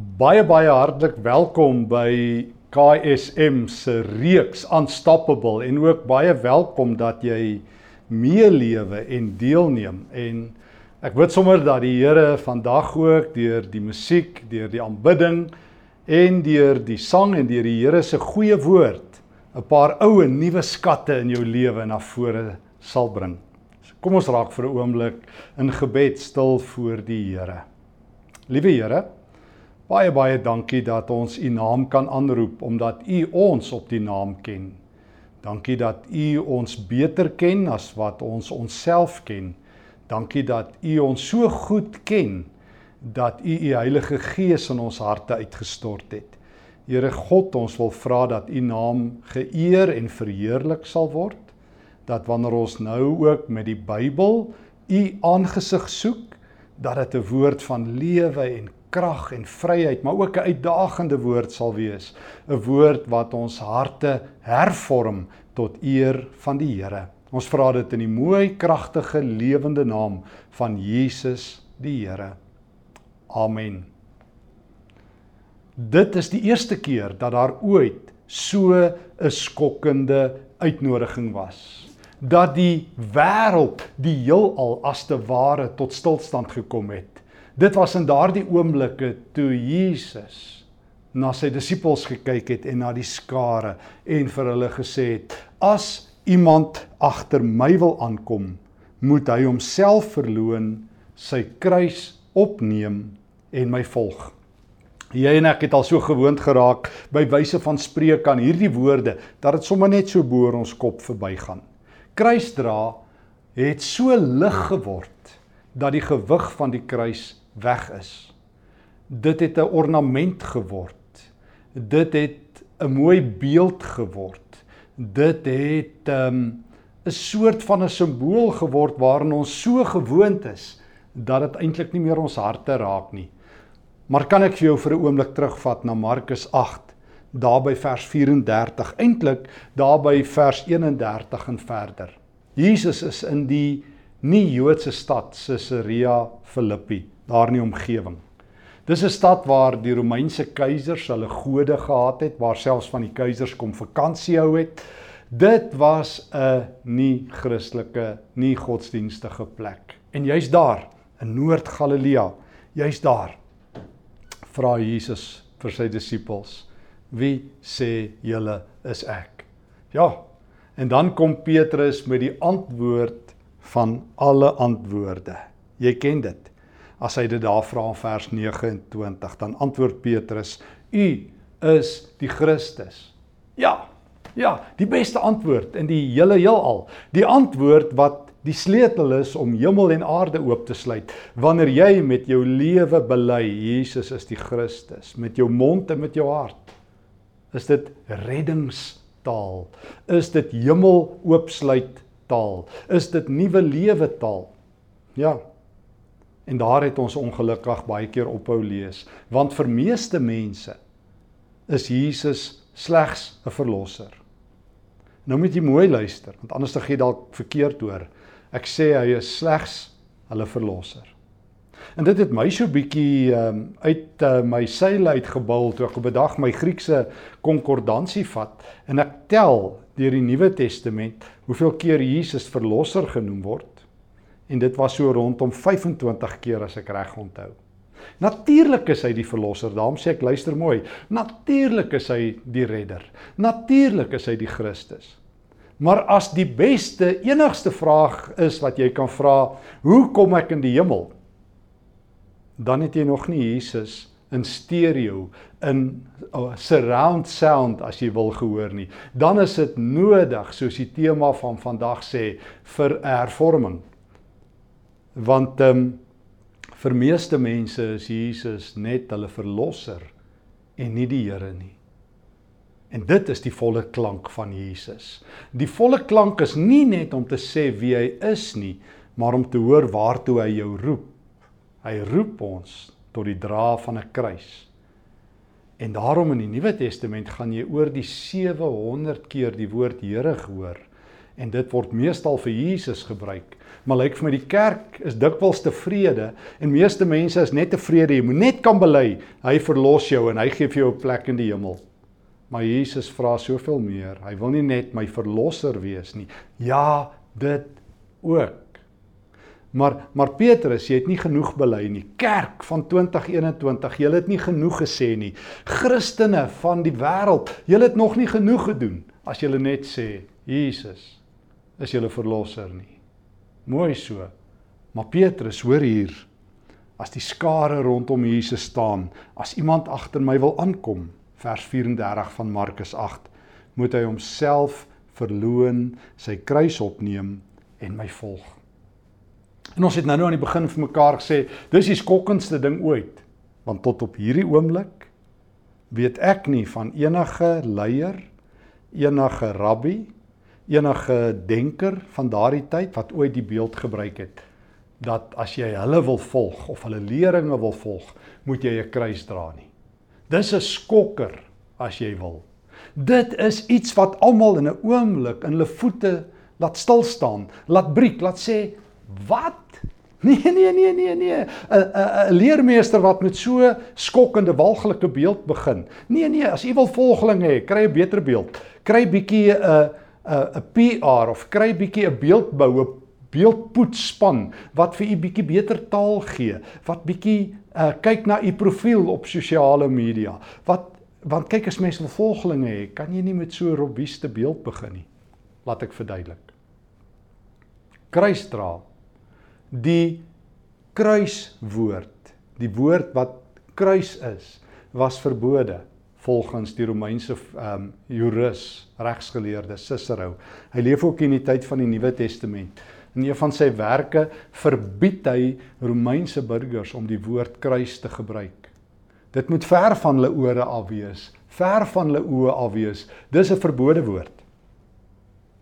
Baie baie hartlik welkom by KSM se reeks Unstoppable en ook baie welkom dat jy meelewe en deelneem en ek weet sommer dat die Here vandag ook deur die musiek, deur die aanbidding en deur die sang en deur die Here se goeie woord 'n paar ou en nuwe skatte in jou lewe na vore sal bring. Kom ons raak vir 'n oomblik in gebed stil voor die Here. Liewe Here, baie baie dankie dat ons U naam kan aanroep omdat U ons op die naam ken. Dankie dat U ons beter ken as wat ons onsself ken. Dankie dat U ons so goed ken dat U U Heilige Gees in ons harte uitgestort het. Here God, ons wil vra dat U naam geëer en verheerlik sal word. Dat wanneer ons nou ook met die Bybel U aangesig soek, dat dit 'n woord van lewe en krag en vryheid, maar ook 'n uitdagende woord sal wees, 'n woord wat ons harte hervorm tot eer van die Here. Ons vra dit in die mooi, kragtige, lewende naam van Jesus die Here. Amen. Dit is die eerste keer dat daar ooit so 'n skokkende uitnodiging was dat die wêreld, die heelal as te ware tot stilstand gekom het. Dit was in daardie oomblikke toe Jesus na sy disippels gekyk het en na die skare en vir hulle gesê het: "As iemand agter my wil aankom, moet hy homself verloën, sy kruis opneem en my volg." Jy en ek het al so gewoond geraak by wyse van spreek aan hierdie woorde dat dit sommer net so bo ons kop verbygaan kruisdra het so lig geword dat die gewig van die kruis weg is. Dit het 'n ornament geword. Dit het 'n mooi beeld geword. Dit het 'n um, 'n soort van 'n simbool geword waaraan ons so gewoond is dat dit eintlik nie meer ons harte raak nie. Maar kan ek vir jou vir 'n oomblik terugvat na Markus 8 daarby vers 34 eintlik daarby vers 31 en verder. Jesus is in die nie Joodse stad Caesarea Philippi, daar in die omgewing. Dis 'n stad waar die Romeinse keisers hulle gode gehad het, waar selfs van die keisers kom vakansie hou het. Dit was 'n nie Christelike, nie godsdienstige plek. En jy's daar in Noord-Galilea, jy's daar. Vra Jesus vir sy disippels Wie sê julle is ek? Ja. En dan kom Petrus met die antwoord van alle antwoorde. Jy ken dit. As hy dit daar vra in vers 29, dan antwoord Petrus: "U is die Christus." Ja. Ja, die beste antwoord in die hele heelal. Die antwoord wat die sleutel is om hemel en aarde oop te sluit. Wanneer jy met jou lewe bely Jesus is die Christus, met jou mond en met jou hart, Is dit reddingstaal? Is dit hemel oopsluit taal? Is dit nuwe lewe taal? Ja. En daar het ons ongelukkig baie keer ophou lees, want vir meeste mense is Jesus slegs 'n verlosser. Nou moet jy mooi luister, want anders dan gee jy dalk verkeerd hoor. Ek sê hy is slegs hulle verlosser. En dit het my so bietjie um, uit uh, my seile uitgebul toe ek op 'n dag my Griekse konkordansie vat en ek tel deur die Nuwe Testament hoeveel keer Jesus verlosser genoem word. En dit was so rondom 25 keer as ek reg onthou. Natuurlik is hy die verlosser. Daarom sê ek luister mooi. Natuurlik is hy die redder. Natuurlik is hy die Christus. Maar as die beste enigste vraag is wat jy kan vra, hoe kom ek in die hemel? dan het jy nog nie Jesus in stereo in uh, surround sound as jy wil gehoor nie. Dan is dit nodig soos die tema van vandag sê vir hervorming. Want ehm um, vir meeste mense is Jesus net hulle verlosser en nie die Here nie. En dit is die volle klank van Jesus. Die volle klank is nie net om te sê wie hy is nie, maar om te hoor waartoe hy jou roep. Hy roep ons tot die dra van 'n kruis. En daarom in die Nuwe Testament gaan jy oor die 700 keer die woord Here hoor. En dit word meestal vir Jesus gebruik. Maar lyk vir my die kerk is dikwels tevrede en meeste mense is net tevrede jy moet net kan bely, hy verlos jou en hy gee vir jou 'n plek in die hemel. Maar Jesus vra soveel meer. Hy wil nie net my verlosser wees nie. Ja, dit ook. Maar maar Petrus, jy het nie genoeg bely nie. Kerk van 2021, jy het nie genoeg gesê nie. Christene van die wêreld, jy het nog nie genoeg gedoen as jy net sê Jesus is julle verlosser nie. Mooi so. Maar Petrus, hoor hier. As die skare rondom Jesus staan, as iemand agter my wil aankom, vers 34 van Markus 8, moet hy homself verloon, sy kruis opneem en my volg. En ons het nou nou aan die begin vir mekaar gesê, dis die skokkendste ding ooit. Want tot op hierdie oomblik weet ek nie van enige leier, enige rabbi, enige denker van daardie tyd wat ooit die beeld gebruik het dat as jy hulle wil volg of hulle leringe wil volg, moet jy 'n kruis dra nie. Dis 'n skokker as jy wil. Dit is iets wat almal in 'n oomblik in hulle voete laat stil staan, laat breek, laat sê Wat? Nee nee nee nee nee. 'n leermeester wat met so skokkende walglike beeld begin. Nee nee, as u wil volgelinge hê, kry 'n beter beeld. Kry bietjie 'n 'n 'n PR of kry bietjie 'n beeldbou, 'n beeldpoetsspan wat vir u bietjie beter taal gee, wat bietjie uh, kyk na u profiel op sosiale media. Wat want kyk as mense wil volgelinge hê, kan jy nie met so 'n robuuste beeld begin nie. Laat ek verduidelik. Kruisdra die kruiswoord, die woord wat kruis is, was verbode volgens die Romeinse ehm um, jurist, regsgeleerde Cicero. Hy leef ook in die tyd van die Nuwe Testament. In een van sy werke verbied hy Romeinse burgers om die woord kruis te gebruik. Dit moet ver van hulle ore af wees, ver van hulle oë af wees. Dis 'n verbode woord.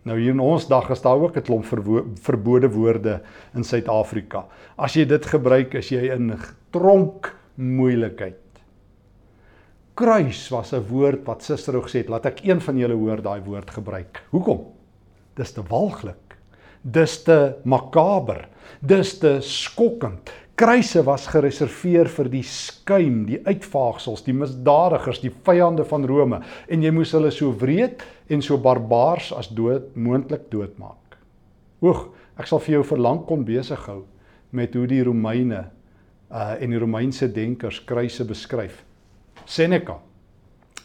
Nou hier in ons dag is daar ook 'n klomp verbode woorde in Suid-Afrika. As jy dit gebruik, is jy in tronk moeilikheid. Kruis was 'n woord wat Cicero gesê het, laat ek een van julle hoor daai woord gebruik. Hoekom? Dis te walglik. Dis te makaber. Dis te skokkend. Kruise was gereserveer vir die skuim, die uitvaagsels, die misdadigers, die vyande van Rome en jy moes hulle so wreed en so barbaars as dood moontlik doodmaak. Oeg, ek sal vir jou verlang kon besig hou met hoe die Romeine uh en die Romeinse denkers kruise beskryf. Seneca,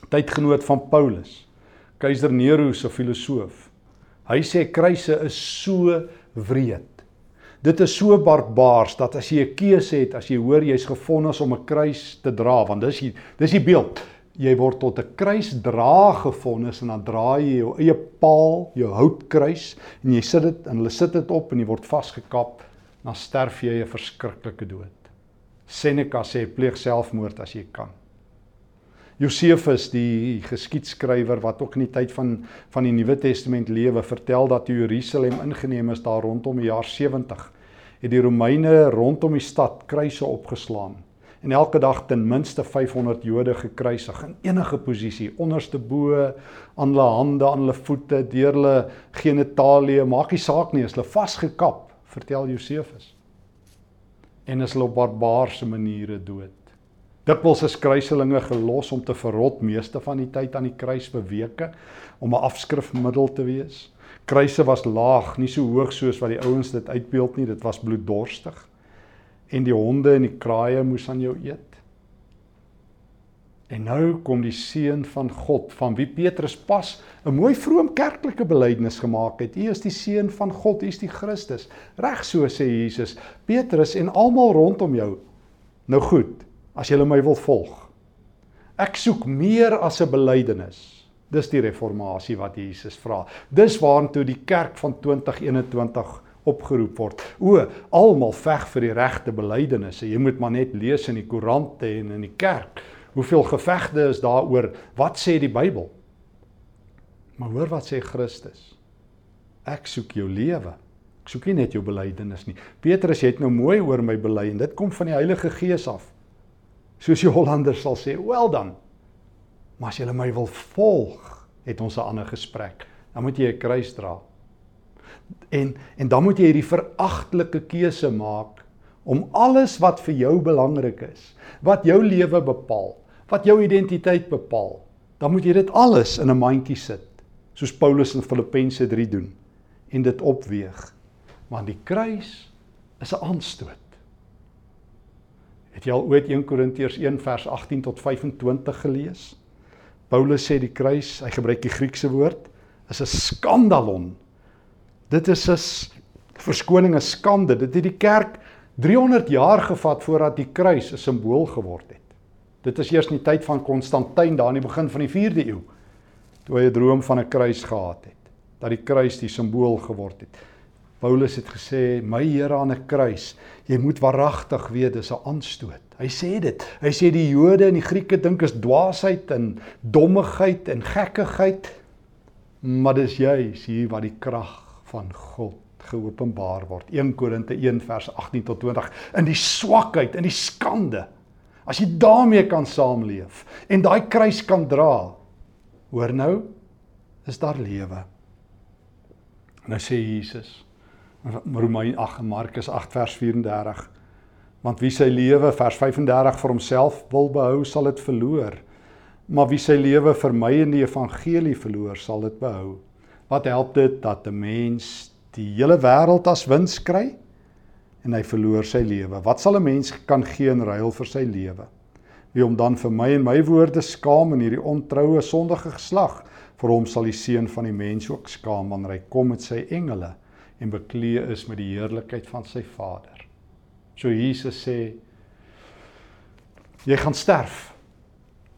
tydgenoot van Paulus, keiser Nero se filosoof. Hy sê kruise is so wreed Dit is so barbaars dat as jy 'n keuse het, as jy hoor jy's gefonnis om 'n kruis te dra, want dis die dis die beeld. Jy word tot 'n kruisdra gefonnis en dan dra jy jou eie paal, jou houtkruis en jy sit dit en hulle sit dit op en jy word vasgekap, dan sterf jy 'n verskriklike dood. Seneca sê pleeg selfmoord as jy kan. Josefus die geskiedskrywer wat ook in die tyd van van die Nuwe Testament lewe vertel dat Jerusalem ingeneem is daar rondom die jaar 70 het die Romeine rondom die stad kruise opgeslaan en elke dag ten minste 500 Jode gekruisig in enige posisie onderste bo aan hulle hande aan hulle voete deur hulle genitalie maak nie saak nie is hulle vasgekap vertel Josefus en is hulle op barbaarse maniere dood Dikwels is kruiselinge gelos om te verrot meeste van die tyd aan die kruis vir weke om 'n afskrifmiddel te wees. Kruise was laag, nie so hoog soos wat die ouens dit uitbeeld nie, dit was bloeddorstig. En die honde en die kraaie moes aan jou eet. En nou kom die seun van God, van wie Petrus pas 'n mooi vroom kerklike belydenis gemaak het. U is die seun van God, u is die Christus. Reg so sê Jesus. Petrus en almal rondom jou. Nou goed, as jy my wil volg. Ek soek meer as 'n belydenis. Dis die reformatie wat Jesus vra. Dis waartoe die kerk van 2021 opgeroep word. O, almal veg vir die regte belydenisse. Jy moet maar net lees in die koerante en in die kerk. Hoeveel gevegte is daaroor wat sê die Bybel? Maar hoor wat sê Christus. Ek soek jou lewe. Ek soek nie net jou belydenis nie. Petrus, jy het nou mooi oor my bely en dit kom van die Heilige Gees af soos die Hollanders sal sê, "Wel dan." Maar as jy my wil volg, het ons 'n ander gesprek. Dan moet jy 'n kruis dra. En en dan moet jy hierdie veragtelike keuse maak om alles wat vir jou belangrik is, wat jou lewe bepaal, wat jou identiteit bepaal, dan moet jy dit alles in 'n mandjie sit, soos Paulus in Filippense 3 doen en dit opweeg. Want die kruis is 'n aanstoot. Het jy al ooit 1 Korintiërs 1 vers 18 tot 25 gelees? Paulus sê die kruis, hy gebruik die Griekse woord, is 'n skandalon. Dit is 'n verskoning 'n skande. Dit het die kerk 300 jaar gevat voordat die kruis 'n simbool geword het. Dit is eers in die tyd van Konstantin daar in die begin van die 4de eeu toe hy 'n droom van 'n kruis gehad het, dat die kruis die simbool geword het. Paulus het gesê, "My Here aan 'n kruis, jy moet waaragtig weet dis 'n aanstoot." Hy sê dit. Hy sê die Jode en die Grieke dink is dwaasheid en dommigheid en gekkigheid, maar dis juis hier waar die krag van God geopenbaar word. 1 Korinte 1 vers 18 tot 20 in die swakheid, in die skande. As jy daarmee kan saamleef en daai kruis kan dra, hoor nou, is daar lewe. Nou sê Jesus Romeine 8 Markus 8 vers 34 want wie sy lewe vers 35 vir homself wil behou sal dit verloor. Maar wie sy lewe vir my in die evangelie verloor sal dit behou. Wat help dit dat 'n mens die hele wêreld as wins kry en hy verloor sy lewe? Wat sal 'n mens kan gee in ruil vir sy lewe? Wie hom dan vir my en my woorde skaam in hierdie ontroue sondige geslag vir hom sal die seun van die mens ook skaam wanneer hy kom met sy engele en beklee is met die heerlikheid van sy Vader. So Jesus sê jy gaan sterf.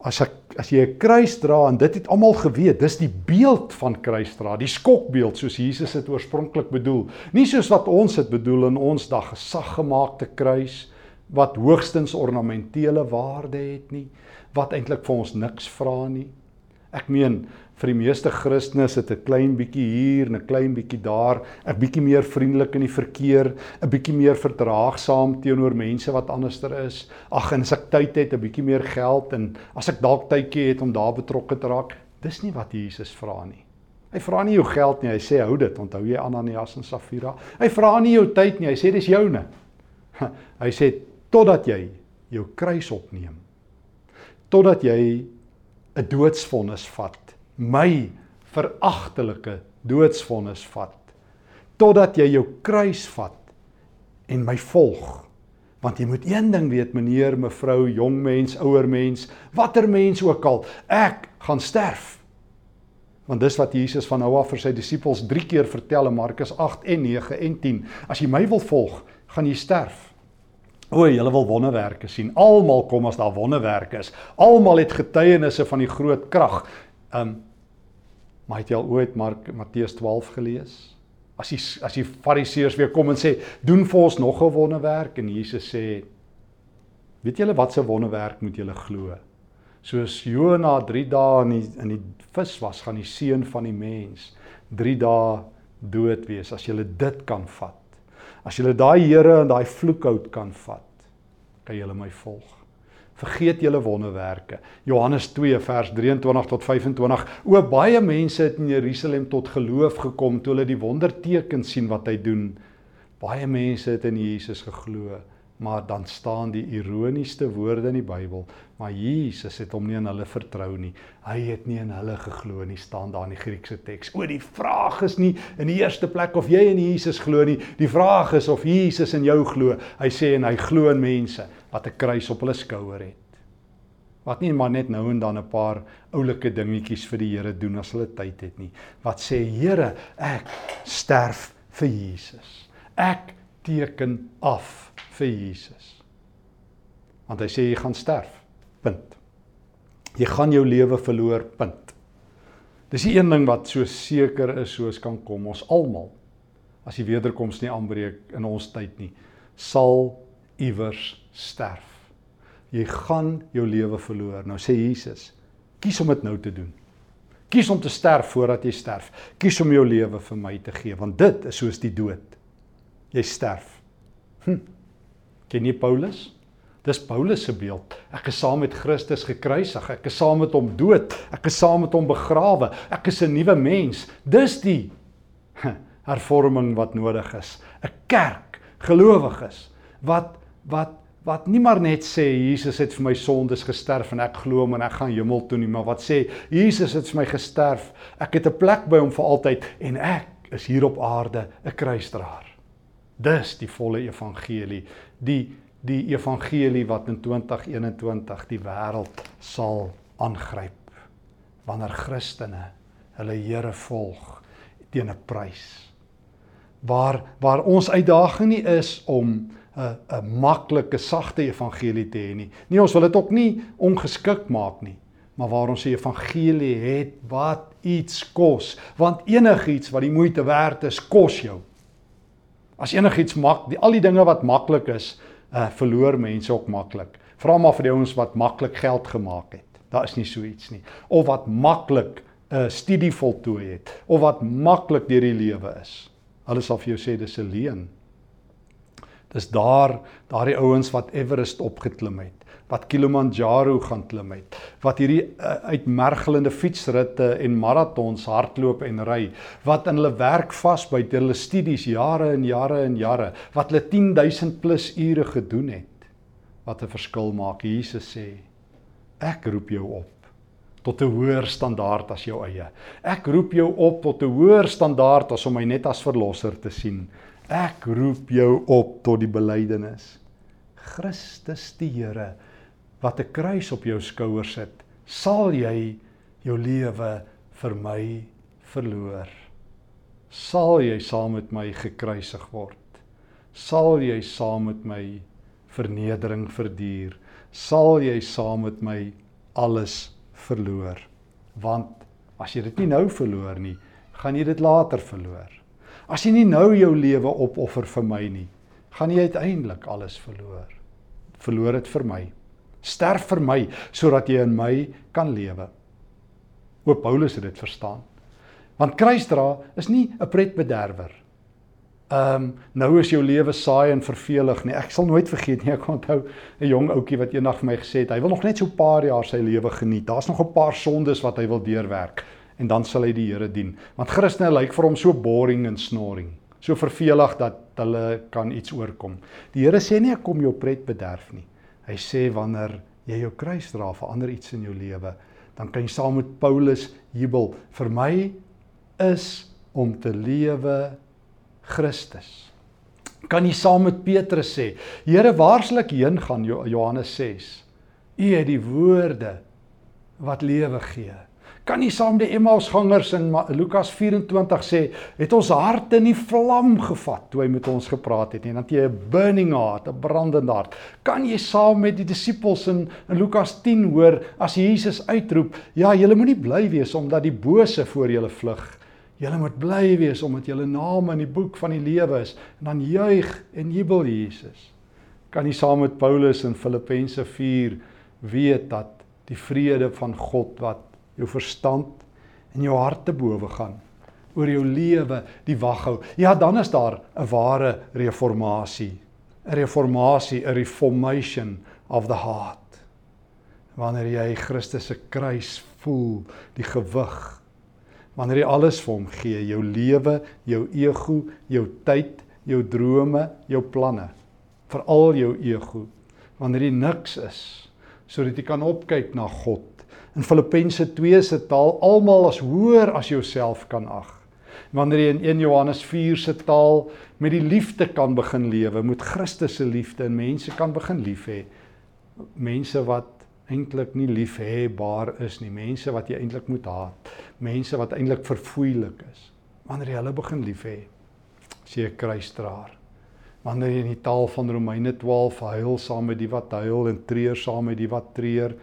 As ek as jy 'n kruis dra en dit het almal geweet, dis die beeld van kruisdra, die skokbeeld soos Jesus dit oorspronklik bedoel. Nie soos wat ons dit bedoel in ons dag gesaggemaakte kruis wat hoogstens ornamentele waarde het nie, wat eintlik vir ons niks vra nie. Ek meen, vir die meeste Christene is dit 'n klein bietjie hier en 'n klein bietjie daar, 'n bietjie meer vriendelik in die verkeer, 'n bietjie meer verdraagsaam teenoor mense wat anderster is. Ag, en as ek tyd het, 'n bietjie meer geld en as ek dalk tydjie het om daar betrokke te raak, dis nie wat Jesus vra nie. Hy vra nie jou geld nie, hy sê hou dit, onthou jy Ananias en Safira? Hy vra nie jou tyd nie, hy sê dis joune. Hy sê totdat jy jou kruis opneem. Totdat jy 'n doodsvonnis vat my veragtelike doodsvonnis vat totdat jy jou kruis vat en my volg want jy moet een ding weet meneer mevrou jong mens ouer mens watter mens ook al ek gaan sterf want dis wat Jesus van nou af vir sy disippels 3 keer vertel in Markus 8 en 9 en 10 as jy my wil volg gaan jy sterf O, julle wil wonderwerke sien. Almal kom as daar wonderwerke is. Almal het getuienisse van die groot krag. Um Maar het jy al ooit Mark Matteus 12 gelees? As die as die Fariseërs weer kom en sê, "Doen vir ons nog 'n wonderwerk," en Jesus sê, "Weet julle wat se wonderwerk moet julle glo? Soos Jona 3 dae in die in die vis was, gaan die seun van die mens 3 dae dood wees as julle dit kan vat. As julle daai Here en daai vloekhout kan vat, kan julle my volg." Vergeet julle wonderwerke. Johannes 2 vers 23 tot 25. O baie mense het in Jerusalem tot geloof gekom toe hulle die wondertekens sien wat hy doen. Baie mense het in Jesus geglo, maar dan staan die ironiese woorde in die Bybel, maar Jesus het hom nie aan hulle vertrou nie. Hy het nie in hulle geglo nie, staan daar in die Griekse teks. O die vraag is nie in die eerste plek of jy in Jesus glo nie. Die vraag is of Jesus in jou glo. Hy sê en hy glo in mense wat 'n kruis op hulle skouer het. Wat nie maar net nou en dan 'n paar oulike dingetjies vir die Here doen as hulle tyd het nie. Wat sê Here, ek sterf vir Jesus. Ek teken af vir Jesus. Want hy sê jy gaan sterf. Punt. Jy gaan jou lewe verloor. Punt. Dis die een ding wat so seker is soos kan kom ons almal as die wederkoms nie aanbreek in ons tyd nie, sal iewers sterf. Jy gaan jou lewe verloor. Nou sê Jesus, kies om dit nou te doen. Kies om te sterf voordat jy sterf. Kies om jou lewe vir my te gee, want dit is soos die dood. Jy sterf. Hm. Ken jy Paulus? Dis Paulus se beeld. Ek is saam met Christus gekruisig. Ek is saam met hom dood. Ek is saam met hom begrawe. Ek is 'n nuwe mens. Dis die hervorming wat nodig is. 'n Kerk, gelowiges wat wat wat nie maar net sê Jesus het vir my sondes gesterf en ek glo hom en ek gaan hemel toe nie, maar wat sê Jesus het vir my gesterf. Ek het 'n plek by hom vir altyd en ek is hier op aarde 'n kruisdraer. Dis die volle evangelie, die die evangelie wat in 2021 die wêreld sal aangryp wanneer Christene hulle Here volg teen 'n prys. Waar waar ons uitdaging nie is om 'n 'n maklike sagte evangelie te hê nie. Nee, ons wil dit ook nie ongeskik maak nie, maar waar ons 'n evangelie het wat iets kos, want enigiets wat die moeite werd is, kos jou. As enigiets mak, die al die dinge wat maklik is, uh verloor mense ook maklik. Vra maar vir die ouens wat maklik geld gemaak het. Daar is nie so iets nie. Of wat maklik 'n uh, studie voltooi het of wat maklik deur die lewe is. Hulle sal vir jou sê dis 'n leuen. Dis daar, daardie ouens wat Everest opgeklim het, wat Kilimanjaro gaan klim het, wat hierdie uh, uitmergelende fietsritte en maratons hardloop en ry, wat in hulle werk vasbyt, hulle studies jare en jare en jare, wat hulle 10000 plus ure gedoen het. Wat 'n verskil maak. Jesus sê, ek roep jou op tot 'n hoër standaard as jou eie. Ek roep jou op tot 'n hoër standaard as om my net as verlosser te sien. Ek roep jou op tot die belydenis. Christus die Here wat 'n kruis op jou skouers sit, sal jy jou lewe vir my verloor. Sal jy saam met my gekruisig word? Sal jy saam met my vernedering verduur? Sal jy saam met my alles verloor? Want as jy dit nie nou verloor nie, gaan jy dit later verloor. As jy nie nou jou lewe opoffer vir my nie, gaan jy uiteindelik alles verloor. Verloor dit vir my. Sterf vir my sodat jy in my kan lewe. O Paulus het dit verstaan. Want kruisdra is nie 'n pretbederwer. Ehm um, nou is jou lewe saai en vervelig nie. Ek sal nooit vergeet nie. Ek onthou 'n jong ouetjie wat eendag vir my gesê het hy wil nog net so 'n paar jaar sy lewe geniet. Daar's nog 'n paar sondes wat hy wil deurwerk en dan sal hy die Here dien. Want Christene lyk vir hom so boring en snoring, so vervelig dat hulle kan iets oorkom. Die Here sê nie ek kom jou pret bederf nie. Hy sê wanneer jy jou kruis dra, verander iets in jou lewe, dan kan jy saam met Paulus jubel. Vir my is om te lewe Christus. Kan jy saam met Petrus sê, Here, waar sal ek heen gaan? Johannes 6. U het die woorde wat lewe gee kan nie saam die Emmausgangers in Lukas 24 sê het ons harte nie vlam gevat toe hy met ons gepraat het nie want jy 'n burning heart 'n brandende hart. Kan jy saam met die disippels in, in Lukas 10 hoor as Jesus uitroep ja julle moenie bly wees omdat die bose voor julle vlug. Julle moet bly wees omdat julle name in die boek van die lewe is en dan juig en jubel Jesus. Kan jy saam met Paulus in Filippense 4 weet dat die vrede van God wat jou verstand en jou hart te bowe gaan oor jou lewe die wag hou. Ja, dan is daar 'n ware reformatie. 'n Reformatie, 'n reformation of the heart. Wanneer jy Christus se kruis voel, die gewig. Wanneer jy alles vir hom gee, jou lewe, jou ego, jou tyd, jou drome, jou planne, veral jou ego. Wanneer jy niks is, sodat jy kan opkyk na God in Filippense 2 se taal almal as hoër as jouself kan ag. Wanneer jy in 1 Johannes 4 se taal met die liefde kan begin lewe, met Christus se liefde en mense kan begin lief hê. Mense wat eintlik nie liefhebbaar is nie, mense wat jy eintlik moet haat, mense wat eintlik verfoeilik is. Wanneer jy hulle begin lief hê, as jy 'n kruisdraer. Wanneer jy in die taal van Romeine 12 huil saam met die wat huil en treur saam met die wat treur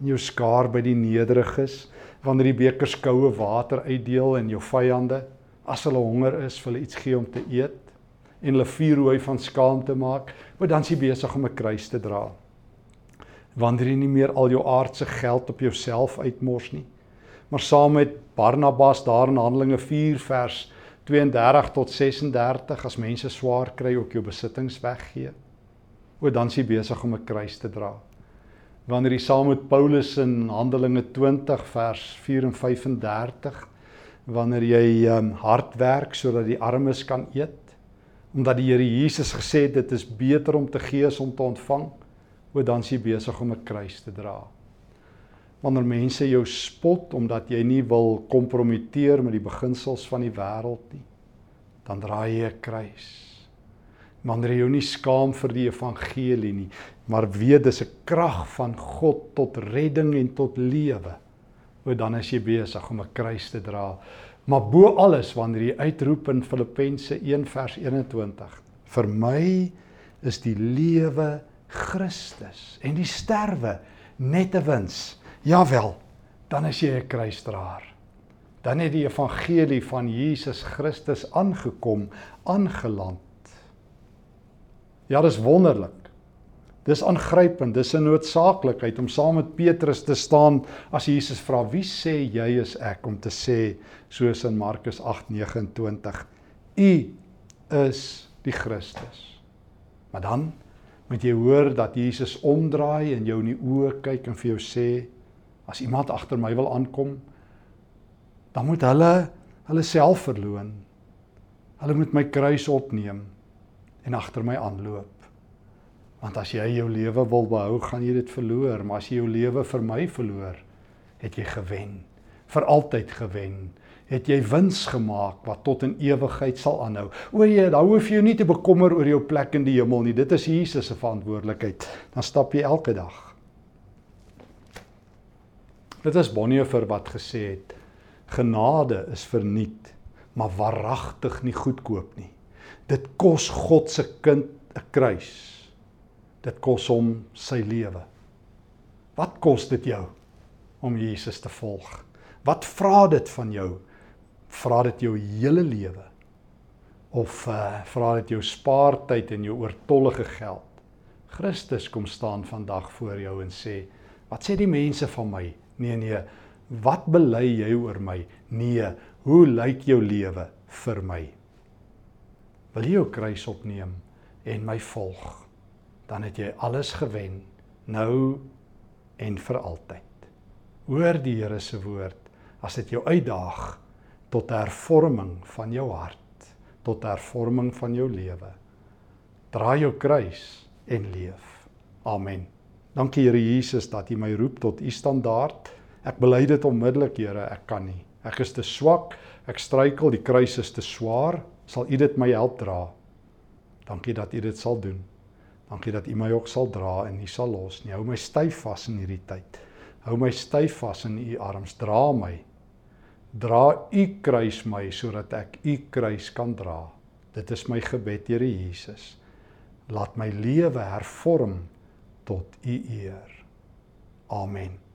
en jou skaar by die nederiges wanneer die beker skoue water uitdeel en jou vyande as hulle honger is vir hulle iets gee om te eet en hulle vuur hoe van skaamte maak maar dan is jy besig om 'n kruis te dra. Wanneer jy nie meer al jou aardse geld op jouself uitmors nie maar saam met Barnabas daar in Handelinge 4 vers 32 tot 36 as mense swaar kry ook jou besittings weggee o dan is jy besig om 'n kruis te dra wanneer hy saam met Paulus in Handelinge 20 vers 4 en 35 wanneer jy um, hard werk sodat die armes kan eet? Omdat die Here Jesus gesê het dit is beter om te gee as om te ontvang, o dan is jy besig om 'n kruis te dra. Wanneer mense jou spot omdat jy nie wil kompromiteer met die beginsels van die wêreld nie, dan dra jy 'n kruis. Wanneer jy jou nie skaam vir die evangelie nie, maar weet dis 'n krag van God tot redding en tot lewe o dan is jy besig om 'n kruis te dra. Maar bo alles wanneer jy uitroep in Filippense 1 vers 21, vir my is die lewe Christus en die sterwe net 'n wins. Jawel, dan is jy 'n kruisdraer. Dan het die evangelie van Jesus Christus aangekom, aangeland. Ja, dis wonderlik. Dis aangrypend, dis 'n noodsaaklikheid om saam met Petrus te staan as Jesus vra: "Wie sê jy is ek?" om te sê soos in Markus 8:29: "U is die Christus." Maar dan moet jy hoor dat Jesus omdraai en jou in die oë kyk en vir jou sê: "As iemand agter my wil aankom, dan moet hulle hulle self verloon. Hulle moet my kruis opneem en agter my aanloop." Want as jy jou lewe wil behou, gaan jy dit verloor, maar as jy jou lewe vir my verloor, het jy gewen. Vir altyd gewen. Het jy wins gemaak wat tot in ewigheid sal aanhou. O jy, dan hoef jy nie te bekommer oor jou plek in die hemel nie. Dit is Jesus se verantwoordelikheid. Dan stap jy elke dag. Dit is Bonhoeffer wat gesê het: Genade is verniet, maar waaragtig nie goedkoop nie. Dit kos God se kind 'n kruis dit kos hom sy lewe. Wat kos dit jou om Jesus te volg? Wat vra dit van jou? Vra dit jou hele lewe? Of uh, vra dit jou spaartyd en jou oortollige geld? Christus kom staan vandag voor jou en sê: "Wat sê die mense van my?" Nee nee, wat bely jy oor my? Nee, hoe lyk jou lewe vir my? Wil jy jou kruis opneem en my volg? dan het jy alles gewen nou en vir altyd. Hoor die Here se woord as dit jou uitdaag tot hervorming van jou hart, tot hervorming van jou lewe. Draai jou kruis en leef. Amen. Dankie Here Jesus dat U my roep tot U standaard. Ek bely dit onmiddellik Here, ek kan nie. Ek is te swak, ek struikel, die kruis is te swaar. Sal U dit my help dra? Dankie dat U dit sal doen. Dankie dat U my ook sal dra en nie sal los nie. Hou my styf vas in hierdie tyd. Hou my styf vas in U arms. Dra my. Dra U kruis my sodat ek U kruis kan dra. Dit is my gebed, Here Jesus. Laat my lewe hervorm tot U eer. Amen.